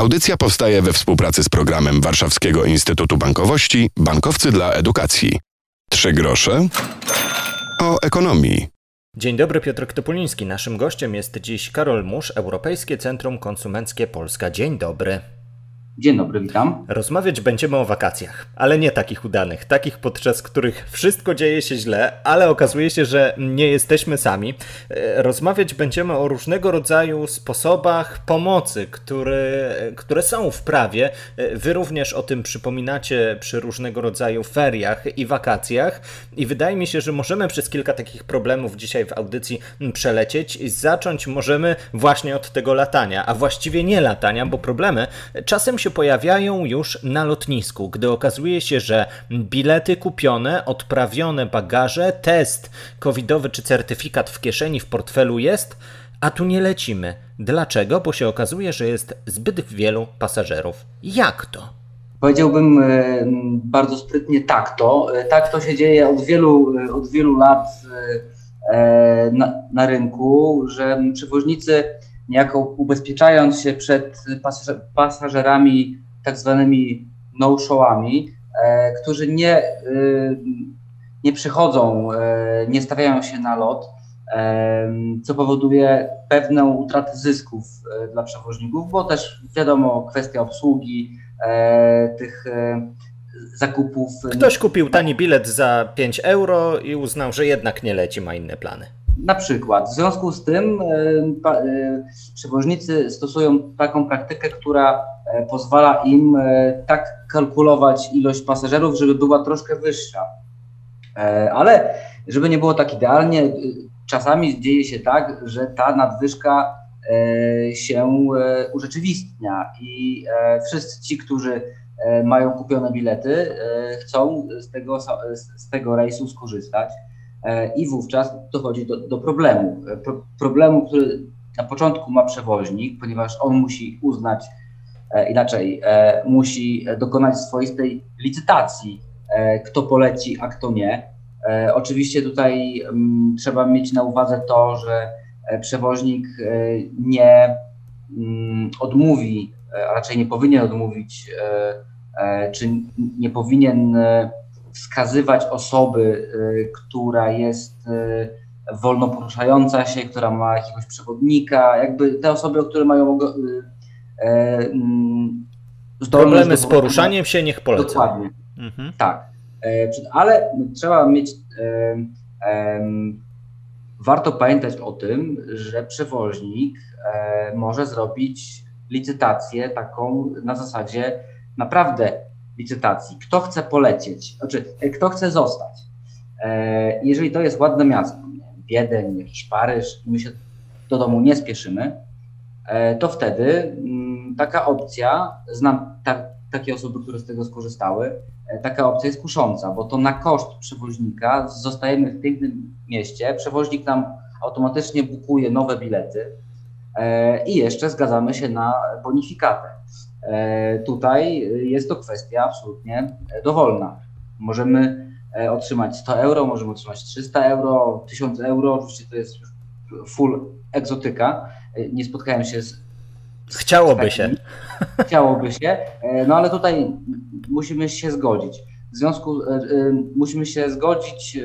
Audycja powstaje we współpracy z programem Warszawskiego Instytutu Bankowości Bankowcy dla Edukacji. Trzy grosze o ekonomii. Dzień dobry, Piotr Topuliński. Naszym gościem jest dziś Karol Musz, Europejskie Centrum Konsumenckie Polska. Dzień dobry. Dzień dobry, witam. Rozmawiać będziemy o wakacjach, ale nie takich udanych, takich podczas których wszystko dzieje się źle, ale okazuje się, że nie jesteśmy sami. E, rozmawiać będziemy o różnego rodzaju sposobach pomocy, które, które są w prawie. E, wy również o tym przypominacie przy różnego rodzaju feriach i wakacjach i wydaje mi się, że możemy przez kilka takich problemów dzisiaj w audycji przelecieć i zacząć możemy właśnie od tego latania, a właściwie nie latania, bo problemy czasem się pojawiają już na lotnisku, gdy okazuje się, że bilety kupione, odprawione bagaże, test covidowy czy certyfikat w kieszeni, w portfelu jest, a tu nie lecimy. Dlaczego? Bo się okazuje, że jest zbyt wielu pasażerów. Jak to? Powiedziałbym e, bardzo sprytnie tak to. E, tak to się dzieje od wielu, e, od wielu lat na, na rynku, że przewoźnicy niejako ubezpieczając się przed pasażerami tak zwanymi no-showami, e, którzy nie, e, nie przychodzą, e, nie stawiają się na lot, co powoduje pewną utratę zysków dla przewoźników, bo też wiadomo, kwestia obsługi tych zakupów. Ktoś kupił tani bilet za 5 euro i uznał, że jednak nie leci, ma inne plany. Na przykład. W związku z tym e, e, przewoźnicy stosują taką praktykę, która e, pozwala im tak kalkulować ilość pasażerów, żeby była troszkę wyższa. Ale żeby nie było tak idealnie, czasami dzieje się tak, że ta nadwyżka się urzeczywistnia i wszyscy ci, którzy mają kupione bilety, chcą z tego, z tego rejsu skorzystać. E, i wówczas dochodzi do, do problemu. E, pro, problemu, który na początku ma przewoźnik, ponieważ on musi uznać, e, inaczej, musi dokonać swoistej licytacji, kto poleci, a kto nie. Oczywiście tutaj mm, trzeba mieć na uwadze to, że przewoźnik nie mm, odmówi, a raczej nie powinien odmówić, czy nie powinien wskazywać osoby, y, która jest y, wolno poruszająca się, która ma jakiegoś przewodnika, jakby te osoby, które mają y, e, mm, problemy z poruszaniem się, niech polecą. Dokładnie. Mhm. Tak. E, ale trzeba mieć. E, warto pamiętać o tym, że przewoźnik może zrobić licytację taką na zasadzie naprawdę licytacji. Kto chce polecieć, znaczy kto chce zostać. E, jeżeli to jest ładne miasto, Wiedeń, jakiś Paryż, my się do domu nie spieszymy, e, to wtedy mm, taka opcja, znam ta, takie osoby, które z tego skorzystały, e, taka opcja jest kusząca, bo to na koszt przewoźnika zostajemy w pięknym mieście, przewoźnik nam automatycznie bukuje nowe bilety i jeszcze zgadzamy się na bonifikatę. E, tutaj jest to kwestia absolutnie dowolna. Możemy e, otrzymać 100 euro, możemy otrzymać 300 euro, 1000 euro, oczywiście to jest już full egzotyka. E, nie spotkałem się z. Chciałoby się. Chciałoby się, no ale tutaj musimy się zgodzić. W związku musimy się zgodzić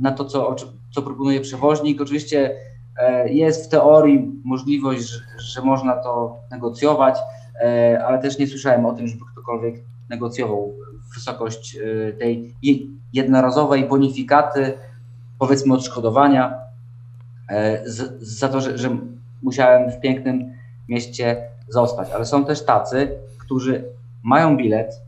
na to, co, co proponuje przewoźnik. Oczywiście E, jest w teorii możliwość, że, że można to negocjować, e, ale też nie słyszałem o tym, żeby ktokolwiek negocjował wysokość e, tej jednorazowej bonifikaty, powiedzmy odszkodowania za to, że, że musiałem w pięknym mieście zostać. Ale są też tacy, którzy mają bilet,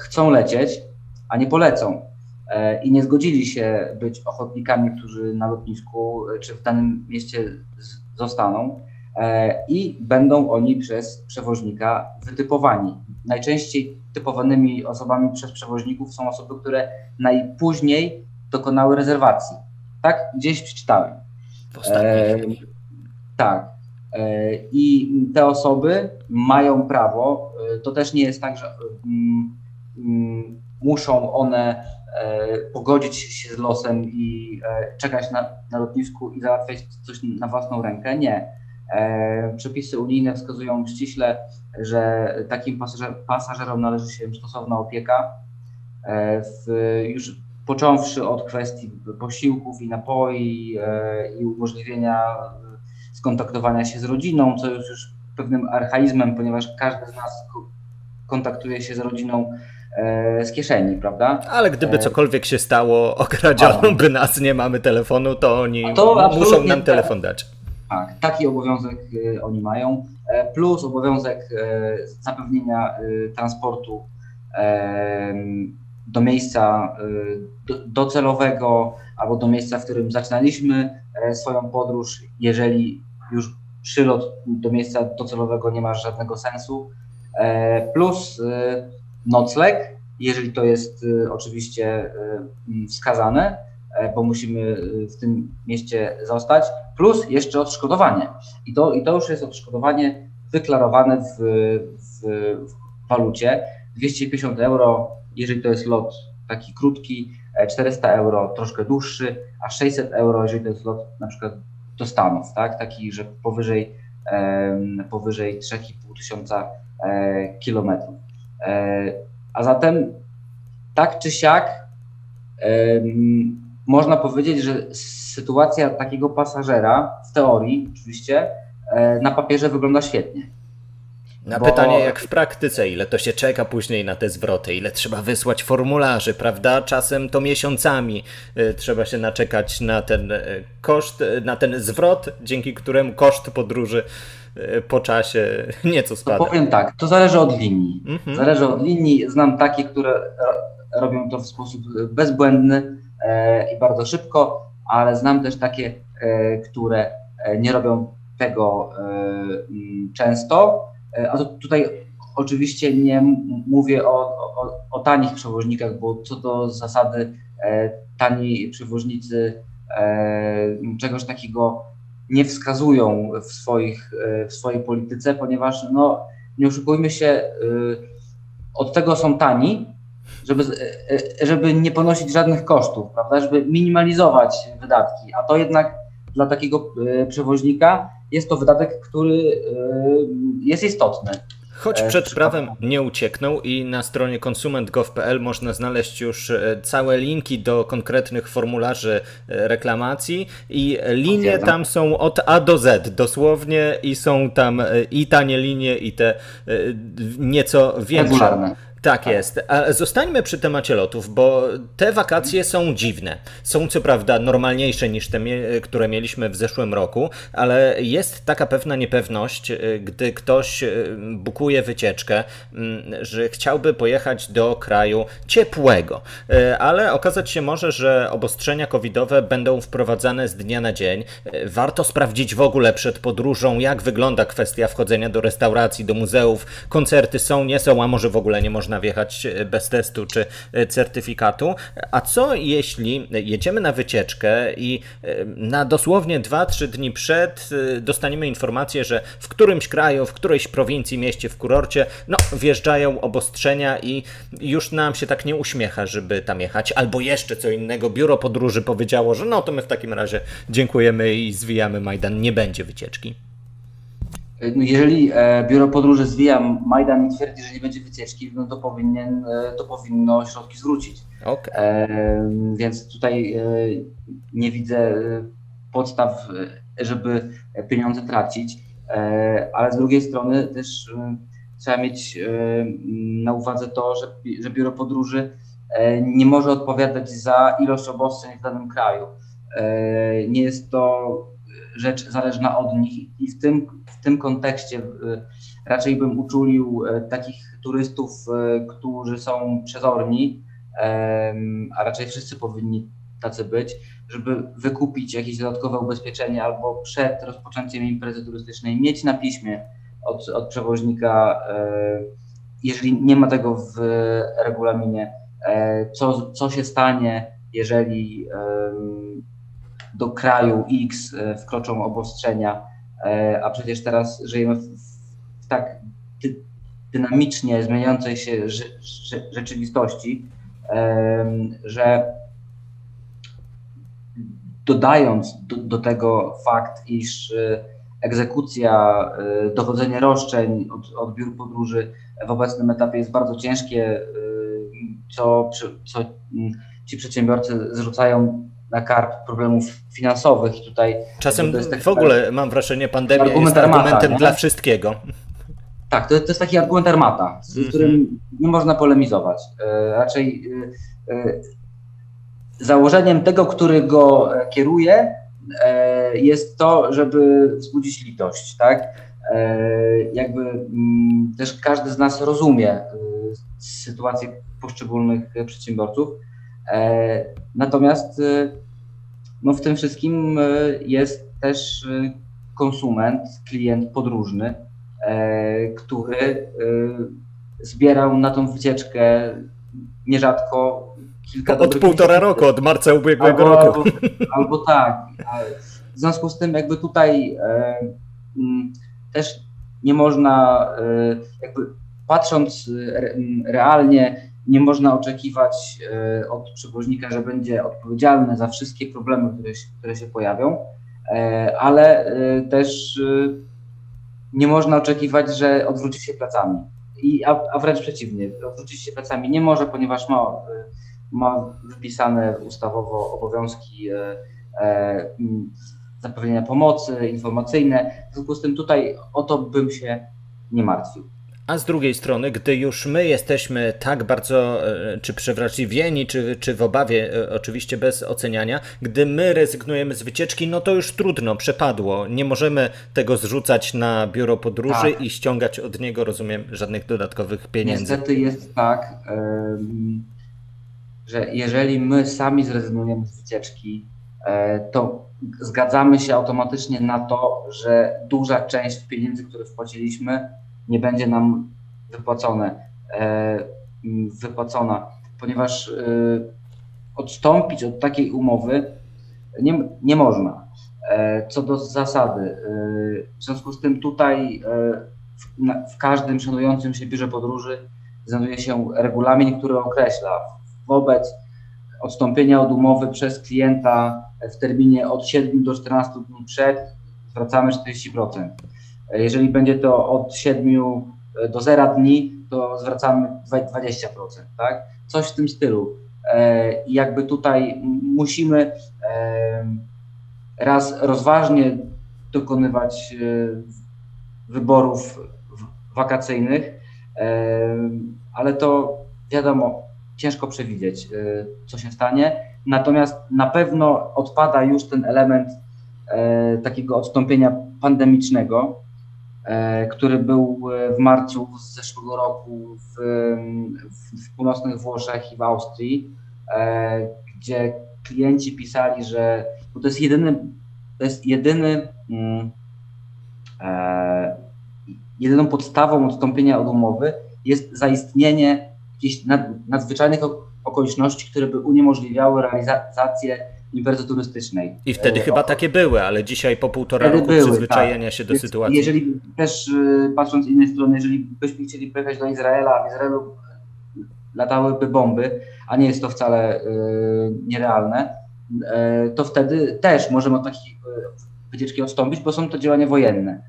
chcą lecieć, a nie polecą. E, i nie zgodzili się być ochotnikami, którzy na lotnisku e, czy w danym mieście zostaną e, i będą oni przez przewoźnika wytypowani. Najczęściej typowanymi osobami przez przewoźników są osoby, które najpóźniej dokonały rezerwacji. Tak, gdzieś przeczytałem. E, tak. E, I te osoby mają prawo, to też nie jest tak, że mm, mm, muszą one E, pogodzić się z losem i e, czekać na, na lotnisku i załatwiać coś na własną rękę. Nie. Przepisy unijne wskazują ściśle, że takim pasażer, pasażerom należy się stosowna opieka. W, już począwszy od kwestii posiłków i napoi i umożliwienia skontaktowania się z rodziną, co jest już pewnym archaizmem, ponieważ każdy z nas kontaktuje się z rodziną e, z kieszeni, prawda? Ale gdyby e, cokolwiek się stało, okradziono by nas, nie mamy telefonu, to oni to muszą nam telefon dać. Tak, taki obowiązek e, oni mają, plus obowiązek zapewnienia transportu do miejsca docelowego albo do miejsca, w którym zaczynaliśmy swoją podróż, jeżeli już przylot do miejsca docelowego nie ma żadnego sensu, e, plus e, nocleg, jeżeli to jest e, oczywiście wskazane, bo musimy w tym mieście zostać, plus jeszcze odszkodowanie. I to, i to już jest odszkodowanie wyklarowane w, w, w walucie. 250 euro, jeżeli to jest lot taki krótki, 400 euro troszkę dłuższy, a 600 euro, jeżeli to jest lot na przykład do Stanów, tak? taki, że powyżej, powyżej 3,5 tysiąca e, kilometrów. E, a zatem tak czy siak można powiedzieć, że sytuacja takiego pasażera w teorii oczywiście e, na papierze wygląda świetnie. Na Bo... pytanie, jak w praktyce, ile to się czeka później na te zwroty, ile trzeba wysłać formularzy, prawda? Czasem to miesiącami y, trzeba się naczekać na ten koszt, na ten zwrot, dzięki któremu koszt podróży po czasie nieco spada. To powiem tak, to zależy od linii. Mhm. Zależy od linii. Znam takie, które robią to w sposób bezbłędny e, i bardzo szybko, ale znam też takie, e, które e, nie robią tego często E, a to tutaj oczywiście nie mówię o, o, o tanich przewoźnikach, bo co do zasady e, tani przewoźnicy e, czegoś takiego nie wskazują w, swoich, w swojej polityce, ponieważ no, nie oszukujmy się, od tego są tani, żeby, żeby nie ponosić żadnych kosztów, prawda, żeby minimalizować wydatki, a to jednak dla takiego przewoźnika jest to wydatek, który jest istotny. Choć e, przed prawem nie ucieknął i na stronie konsument.gov.pl można znaleźć już e, całe linki do konkretnych formularzy e, reklamacji i linie tam są od A do Z dosłownie i są tam i tanie linie i te nieco większe. Regularne. Tak jest. A zostańmy przy temacie lotów, bo te wakacje są dziwne. Są co prawda normalniejsze niż te, które mieliśmy w zeszłym roku, ale jest taka pewna niepewność, y, gdy ktoś y, bukuje wycieczkę, mm, że chciałby pojechać do kraju ciepłego. Y, ale okazać się może, że obostrzenia covidowe będą wprowadzane z dnia na dzień. Warto sprawdzić w ogóle przed podróżą, jak wygląda kwestia wchodzenia do restauracji, do muzeów. Koncerty są, nie są, a może w ogóle nie można można wjechać e, bez testu czy e, certyfikatu. A co jeśli jedziemy na wycieczkę i e, na dosłownie 2-3 dni przed dostaniemy informację, że w którymś kraju, w którejś prowincji, mieście, w kurorcie, no wjeżdżają obostrzenia i już nam się tak nie uśmiecha, żeby tam jechać. Albo jeszcze co innego, biuro podróży powiedziało, że no to my w takim razie dziękujemy i zwijamy Majdan, nie będzie wycieczki. No jeżeli e, biuro podróży zwija Majdan i twierdzi, że nie będzie wycieczki, no to, powinien, e, to powinno środki zwrócić. Okay. E, więc tutaj nie widzę podstaw, żeby pieniądze tracić, ale z drugiej strony też trzeba mieć na uwadze to, że, że biuro podróży nie może odpowiadać za ilość obostrzeń w danym kraju. Nie jest to rzecz zależna od nich i w tym, w tym kontekście y, raczej bym uczulił y, takich turystów, y, którzy są przezorni, a raczej wszyscy powinni tacy być, żeby wykupić jakieś dodatkowe ubezpieczenie albo przed rozpoczęciem imprezy turystycznej mieć na piśmie od, od przewoźnika, jeżeli nie ma tego w regulaminie, co, co się stanie, jeżeli do kraju X e, wkroczą obostrzenia, e, a przecież teraz żyjemy w, w tak dy, dynamicznie zmieniającej się rzeczywistości, że dodając do, do, tego fakt, iż egzekucja, dochodzenie roszczeń od, od biur podróży w obecnym etapie jest bardzo ciężkie, co, co mm, ci przedsiębiorcy zrzucają na karp problemów finansowych i tutaj... Czasem w ogóle mam wrażenie pandemia jest argumentem dla wszystkiego. Tak, to, to jest taki argument armata, z mm -hmm. którym nie można polemizować. E, raczej e, e, założeniem tego, który go kieruje, jest to, żeby wzbudzić litość, tak? Jakby mm, też każdy z nas rozumie sytuację poszczególnych przedsiębiorców. Natomiast no w tym wszystkim jest też konsument, klient podróżny, E, który e, zbierał na tą wycieczkę nierzadko kilka Od półtora roku, od marca ubiegłego albo, roku. Albo, albo tak. W związku z tym jakby tutaj e, mm, też nie można, jakby patrząc realnie, nie można oczekiwać od przewoźnika, że będzie odpowiedzialny za wszystkie problemy, które się, które się pojawią, ale też nie można oczekiwać, że odwróci się plecami. I, a, a wręcz przeciwnie, odwrócić się plecami nie może, ponieważ ma, ma wypisane ustawowo obowiązki e, e, zapewnienia pomocy informacyjne. W związku z tym tutaj o to bym się nie martwił. A z drugiej strony, gdy już my jesteśmy tak bardzo, e, czy przewrażliwieni, czy, czy w obawie, e, oczywiście bez oceniania, gdy my rezygnujemy z wycieczki, no to już trudno, przepadło. Nie możemy tego zrzucać na biuro podróży tak. i ściągać od niego, rozumiem, żadnych dodatkowych pieniędzy. Niestety jest tak, że jeżeli my sami zrezygnujemy z wycieczki, e, to zgadzamy się automatycznie na to, że duża część pieniędzy, które wpłaciliśmy, nie będzie nam wypłacone, e, wypłacona, ponieważ e, odstąpić od takiej umowy nie, nie można. E, co do zasady, w związku z tym tutaj w, w każdym szanującym się biurze podróży znajduje się regulamin, który określa wobec odstąpienia od umowy przez klienta w terminie od 7 do 14 dni przed zwracamy 40%. Jeżeli będzie to od 7 e, do 0 dni, to zwracamy 20%, tak? Coś w tym stylu. E, I jakby tutaj musimy e, raz rozważnie dokonywać wyborów wakacyjnych, ale to wiadomo, ciężko przewidzieć, co się stanie. Natomiast na pewno odpada już ten element takiego odstąpienia pandemicznego, który był e, w marcu zeszłego roku w, w, w północnych Włoszech i w Austrii, e, gdzie klienci pisali, że to jest jedyny, to jest jedyny, mm, e, jedyną podstawą odstąpienia od umowy jest zaistnienie jakichś nad, nadzwyczajnych okoliczności, które by uniemożliwiały realizację imprezy turystycznej. I wtedy e, chyba takie były, ale dzisiaj po półtora wtedy roku były, przyzwyczajenia tak. się do Więc sytuacji. Jeżeli też e, patrząc z innej strony, jeżeli byśmy chcieli pojechać do Izraela, a w Izraelu latałyby bomby, a nie jest to wcale y, nierealne, y, to wtedy też możemy od takiej wycieczki odstąpić, bo są to działania wojenne.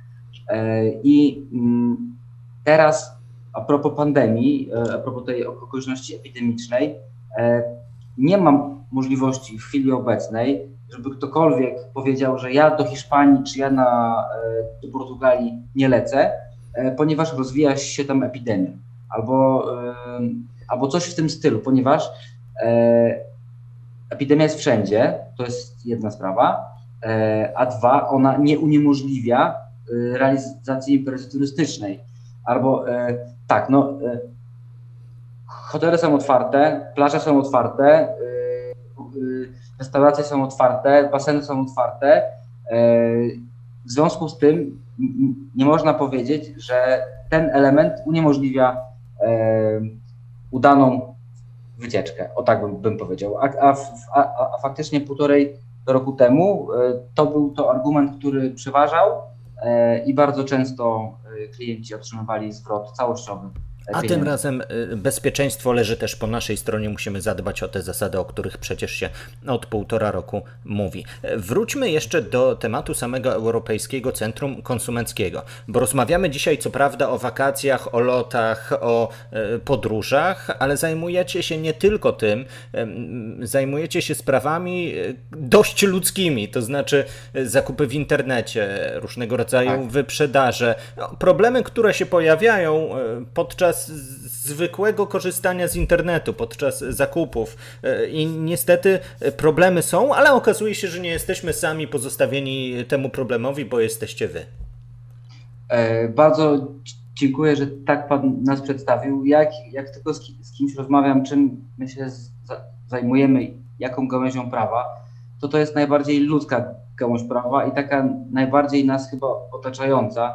Y, I mm, teraz a propos pandemii, a propos tej okoliczności epidemicznej, nie mam możliwości w chwili obecnej, żeby ktokolwiek powiedział, że ja do Hiszpanii czy ja na, e, do Portugalii nie lecę, e, ponieważ rozwija się tam epidemia. Albo, e, albo coś w tym stylu, ponieważ epidemia jest wszędzie, to jest jedna sprawa, a dwa, ona nie uniemożliwia realizacji imprezy turystycznej. Albo tak, no, hotele są otwarte, plaże są otwarte, restauracje są otwarte, baseny są otwarte. E, w związku z tym nie można powiedzieć, że ten element uniemożliwia e, udaną wycieczkę, o tak bym, bym powiedział. A, a, a, a, faktycznie półtorej roku temu e, to był to argument, który przeważał i bardzo często klienci otrzymywali zwrot całościowy A tym razem y, bezpieczeństwo leży też po naszej stronie. Musimy zadbać o te zasady, o których przecież się od półtora roku mówi. Wróćmy jeszcze do tematu samego Europejskiego Centrum Konsumenckiego, bo rozmawiamy dzisiaj co prawda o wakacjach, o lotach, o y, podróżach, ale zajmujecie się nie tylko tym, zajmujecie się sprawami y, dość ludzkimi, to znaczy zakupy w internecie, różnego rodzaju tak. wyprzedaże, no, problemy, które się pojawiają podczas zwykłego korzystania z internetu podczas zakupów. E, I niestety e, problemy są, ale okazuje się, że nie jesteśmy sami pozostawieni temu problemowi, bo jesteście wy. E, bardzo dziękuję, że tak Pan nas przedstawił. Jak, jak tylko z, z kimś rozmawiam, czym my się zajmujemy, jaką gałęzią prawa, to to jest najbardziej ludzka gałąź prawa i taka najbardziej nas chyba otaczająca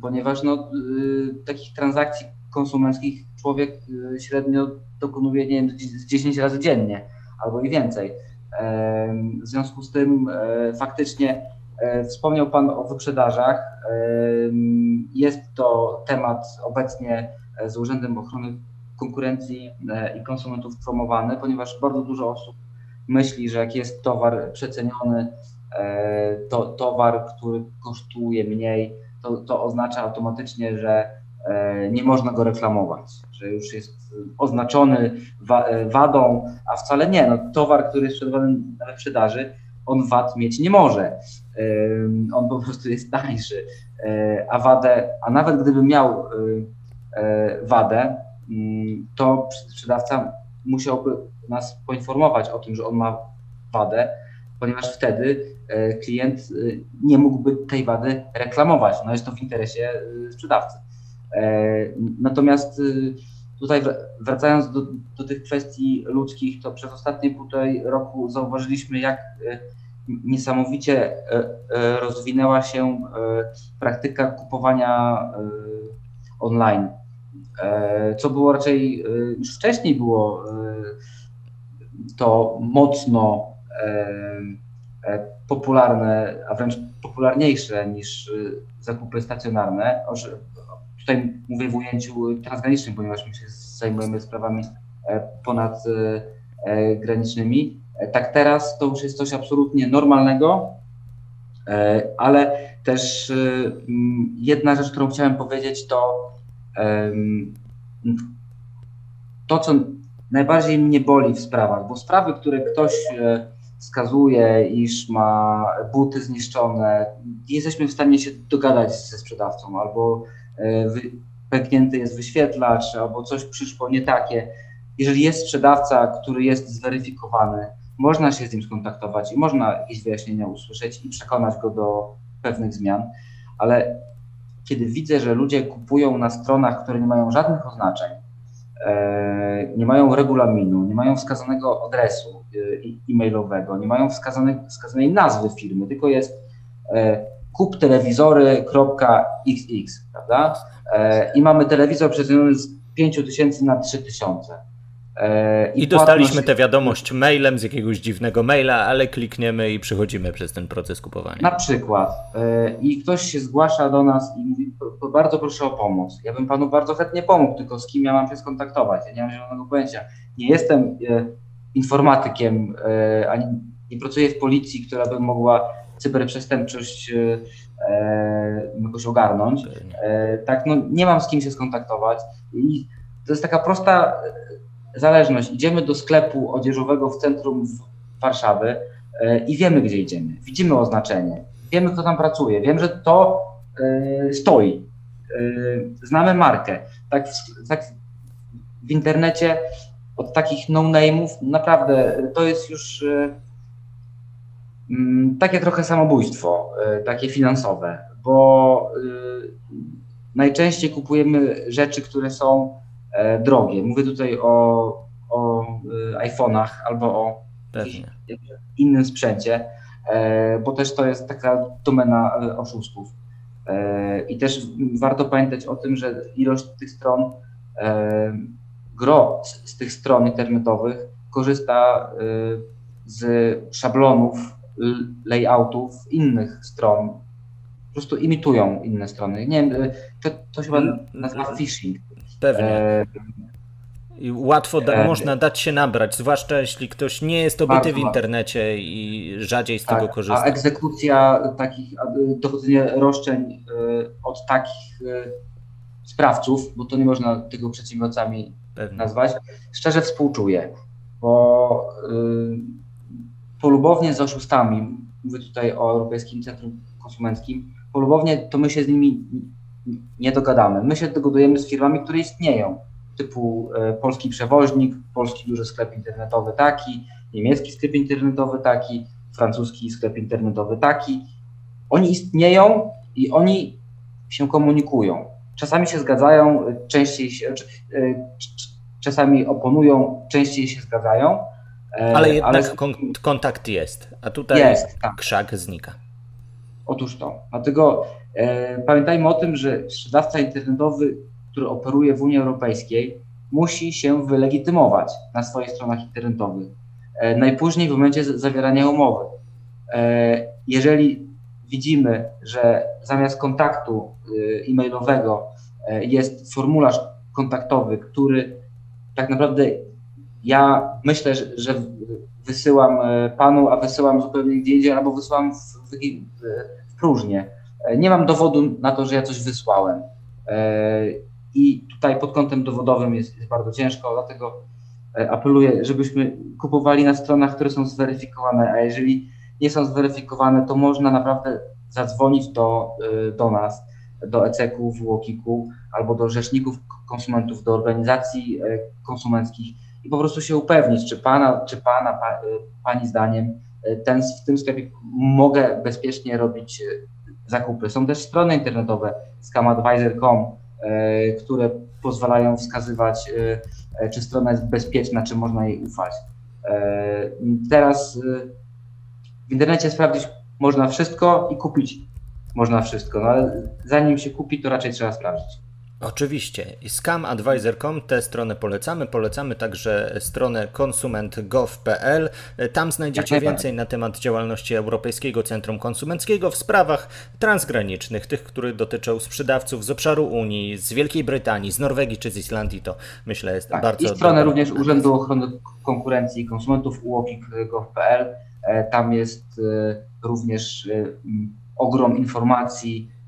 ponieważ no, y, takich transakcji konsumenckich człowiek y, średnio dokonuje nie wiem, 10 razy dziennie albo i więcej. W związku z tym e, faktycznie e, wspomniał Pan o wyprzedażach. Jest to temat obecnie z Urzędem Ochrony Konkurencji e, i Konsumentów promowany, ponieważ bardzo dużo osób myśli, że jak jest towar przeceniony, E, to, towar, który kosztuje mniej, to, to oznacza automatycznie, że e, nie można go reklamować, że już jest oznaczony e, wadą, a wcale nie. No, towar, który jest sprzedawany na wyprzedaży, on wad mieć nie może. On po prostu jest tańszy. A wadę, a nawet gdyby miał wadę, mm, to sprzedawca musiałby nas poinformować o tym, że on ma wadę, ponieważ wtedy e, klient e, nie mógłby tej wady reklamować. No jest to w interesie e, sprzedawcy. Natomiast tutaj wracając do, do tych kwestii ludzkich, to przez ostatnie półtorej roku zauważyliśmy, jak niesamowicie rozwinęła się praktyka kupowania online. Co było raczej już wcześniej było to mocno E, popularne, a wręcz popularniejsze niż y, zakupy stacjonarne. Tutaj mówię w ujęciu transgranicznym, ponieważ my się zajmujemy sprawami e, ponadgranicznymi. E, tak teraz to już jest coś absolutnie normalnego, ale też y, jedna rzecz, którą chciałem powiedzieć, to to, co najbardziej mnie boli w sprawach, bo sprawy, które ktoś wskazuje, iż ma buty zniszczone, nie jesteśmy w stanie się dogadać ze sprzedawcą, albo e, pęknięty jest wyświetlacz, albo coś przyszło nie takie. Jeżeli jest sprzedawca, który jest zweryfikowany, można się z nim skontaktować i można jakieś wyjaśnienia usłyszeć i przekonać go do pewnych zmian, ale kiedy widzę, że ludzie kupują na stronach, które nie mają żadnych oznaczeń, nie mają regulaminu, nie mają wskazanego adresu, Y, e-mailowego, nie mają wskazanej, wskazanej nazwy firmy, tylko jest e, kuptelewizory.xx, prawda? E, I mamy telewizor przeceniony z 5000 na 3000. E, I, I dostaliśmy tę wiadomość mailem z jakiegoś dziwnego maila, ale klikniemy i przechodzimy przez ten proces kupowania. Na przykład. I ktoś się zgłasza do nas i mówi, bardzo proszę o pomoc. Ja bym panu bardzo chętnie pomógł, tylko z kim ja mam się skontaktować? Ja nie mam zielonego pojęcia. Nie jestem informatykiem, e, ani nie pracuję w policji, która by mogła cyberprzestępczość e, e, jakoś ogarnąć. Tak, no nie mam z kim się skontaktować i to jest taka prosta zależność. Idziemy do sklepu odzieżowego w centrum Warszawy i wiemy, gdzie idziemy. Widzimy oznaczenie, wiemy, kto tam pracuje, wiem, że to stoi. Znamy markę. Tak, tak w internecie od takich no-name'ów, naprawdę to jest już e, mm, takie trochę samobójstwo, e, takie finansowe, bo e, najczęściej kupujemy rzeczy, które są drogie. Mówię tutaj o, o iPhone'ach albo o innym sprzęcie, bo też to jest taka domena oszustów. I też warto pamiętać o tym, że ilość tych stron gro z, tych stron internetowych korzysta z szablonów, layoutów innych stron po prostu imitują inne strony. Nie wiem, to, to się chyba nazywa phishing. Pewnie. E, i łatwo da, e, można dać się nabrać, zwłaszcza jeśli ktoś nie jest obity w internecie i rzadziej z tak, tego korzysta. A egzekucja takich, dochodzenie roszczeń e, od takich e, sprawców, bo to nie można tego przedsiębiorcami Pewnie. nazwać, szczerze współczuję, bo polubownie z oszustami, mówię tutaj o Europejskim Centrum Konsumenckim, polubownie to my się z nimi nie dogadamy. My się dogadujemy z firmami, które istnieją typu e, polski przewoźnik, polski duży sklep internetowy taki, niemiecki sklep internetowy taki, francuski sklep internetowy taki. Oni istnieją i oni się komunikują. Czasami się zgadzają, częściej się, e, czasami oponują, częściej się zgadzają. E, ale jednak ale... kontakt jest, a tutaj jest, tak. krzak znika. Otóż to. Dlatego e, pamiętajmy o tym, że sprzedawca internetowy który operuje w Unii Europejskiej, musi się wylegitymować na swoich stronach internetowych. E, najpóźniej w momencie zawierania umowy. E, jeżeli widzimy, że zamiast kontaktu e, e-mailowego jest formularz kontaktowy, który tak naprawdę ja myślę, że wysyłam panu, a wysyłam zupełnie gdzie indziej, albo wysyłam w, w, w próżnię. Nie mam dowodu na to, że ja coś wysłałem. I tutaj pod kątem dowodowym jest, jest bardzo ciężko, dlatego e, apeluję, żebyśmy kupowali na stronach, które są zweryfikowane, a jeżeli nie są zweryfikowane, to można naprawdę zadzwonić do, e, do nas, do ECEK-u, WOKiK-u albo do rzeczników konsumentów, do organizacji e, konsumenckich i po prostu się upewnić, czy pana, czy pana, pa, pani zdaniem ten, w tym sklepie mogę bezpiecznie robić zakupy. Są też strony internetowe, scamadvisor.com, które pozwalają wskazywać, czy strona jest bezpieczna, czy można jej ufać. Teraz w internecie sprawdzić można wszystko i kupić można wszystko, no ale zanim się kupi, to raczej trzeba sprawdzić. Oczywiście. Scamadvisor.com, tę stronę polecamy. Polecamy także stronę konsument.gov.pl. Tam znajdziecie więcej na temat działalności Europejskiego Centrum Konsumenckiego w sprawach transgranicznych, tych, które dotyczą sprzedawców z obszaru Unii, z Wielkiej Brytanii, z Norwegii czy z Islandii. To myślę jest tak. bardzo. I stronę również Urzędu Ochrony Konkurencji i Konsumentów uokik.gov.pl. E, tam jest e, również e, ogrom informacji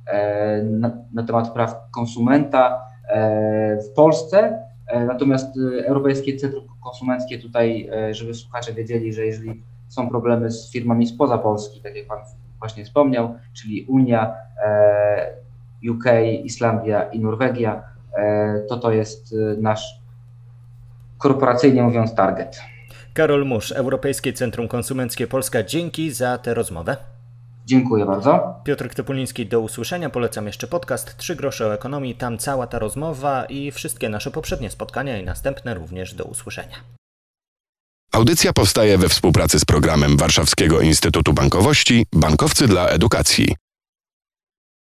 na, na temat praw konsumenta e, w Polsce. E, natomiast Europejskie Centrum Konsumenckie tutaj, żeby słuchacze wiedzieli, że jeżeli są problemy z firmami spoza Polski, tak jak Pan właśnie wspomniał, czyli Unia, UK, Islandia i Norwegia, to to jest nasz korporacyjnie mówiąc target. Karol Musz, Europejskie Centrum Konsumenckie Polska, dzięki za tę rozmowę. Dziękuję bardzo. Piotr Topuliński, do usłyszenia. Polecam jeszcze podcast Trzy grosze o ekonomii. Tam cała ta rozmowa i wszystkie nasze poprzednie spotkania i następne również do usłyszenia. Audycja powstaje we współpracy z programem Warszawskiego Instytutu Bankowości Bankowcy dla Edukacji.